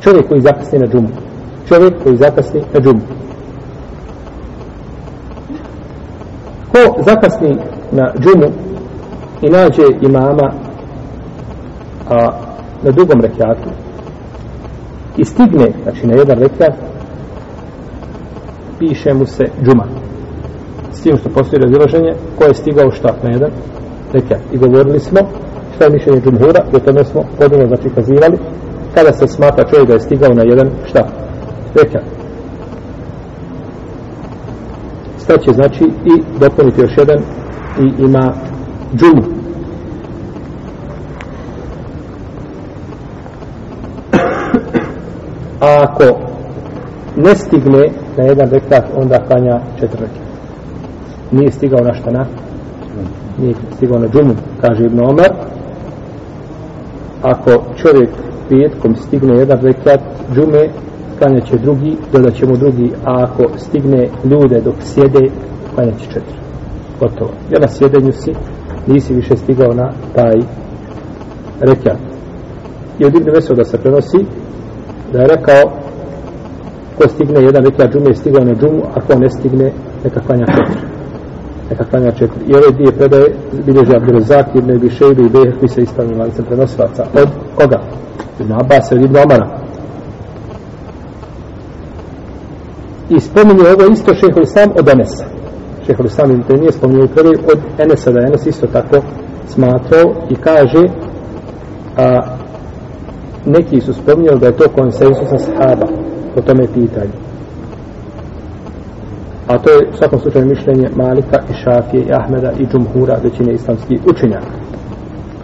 čovjek koji zakasni na džumu. Čovjek koji zakasni na džumu. Ko zakasni na džumu i nađe imama a, na drugom rekiatu i stigne znači na jedan rekiat piše mu se džuma. S tim što postoji razilaženje ko je stigao šta na jedan rekiat. I govorili smo šta je mišljenje džumhura i o tome smo podino znači kazivali kada se smatra čovjek da je stigao na jedan šta? Rekat. staće znači i dopuniti još jedan i ima džumu. A ako ne stigne na jedan rekat onda klanja četiri rekat. Nije stigao na šta na? Nije stigao na džumu kaže Ibn Omar ako čovjek petkom stigne jedan rekat džume klanjat će drugi, dodat ćemo drugi, a ako stigne ljude dok sjede, klanjat će četiri. Gotovo. Ja na sjedenju si, nisi više stigao na taj rekat. I od Ibn Vesoda se prenosi da je rekao ko stigne jedan rekat džume stigao na džumu, ako ne stigne, neka klanja četiri. Neka klanja četiri. I ove dvije predaje bilježi Abdurazak, Ibn Ebi Šejbe i Behe koji se istavili lancem prenosilaca. Od koga? Ibn Abbas, od Ibn Omara. I spominje ovo isto šehol sam od Enesa. Šehol sam im nije spominje prvi od Enesa, da Enes isto tako smatrao i kaže a, neki su spominjali da je to konsensusa sahaba po tome pitanju. A to je u svakom slučaju mišljenje Malika i Šafije i Ahmeda i Džumhura većine islamskih učenjaka.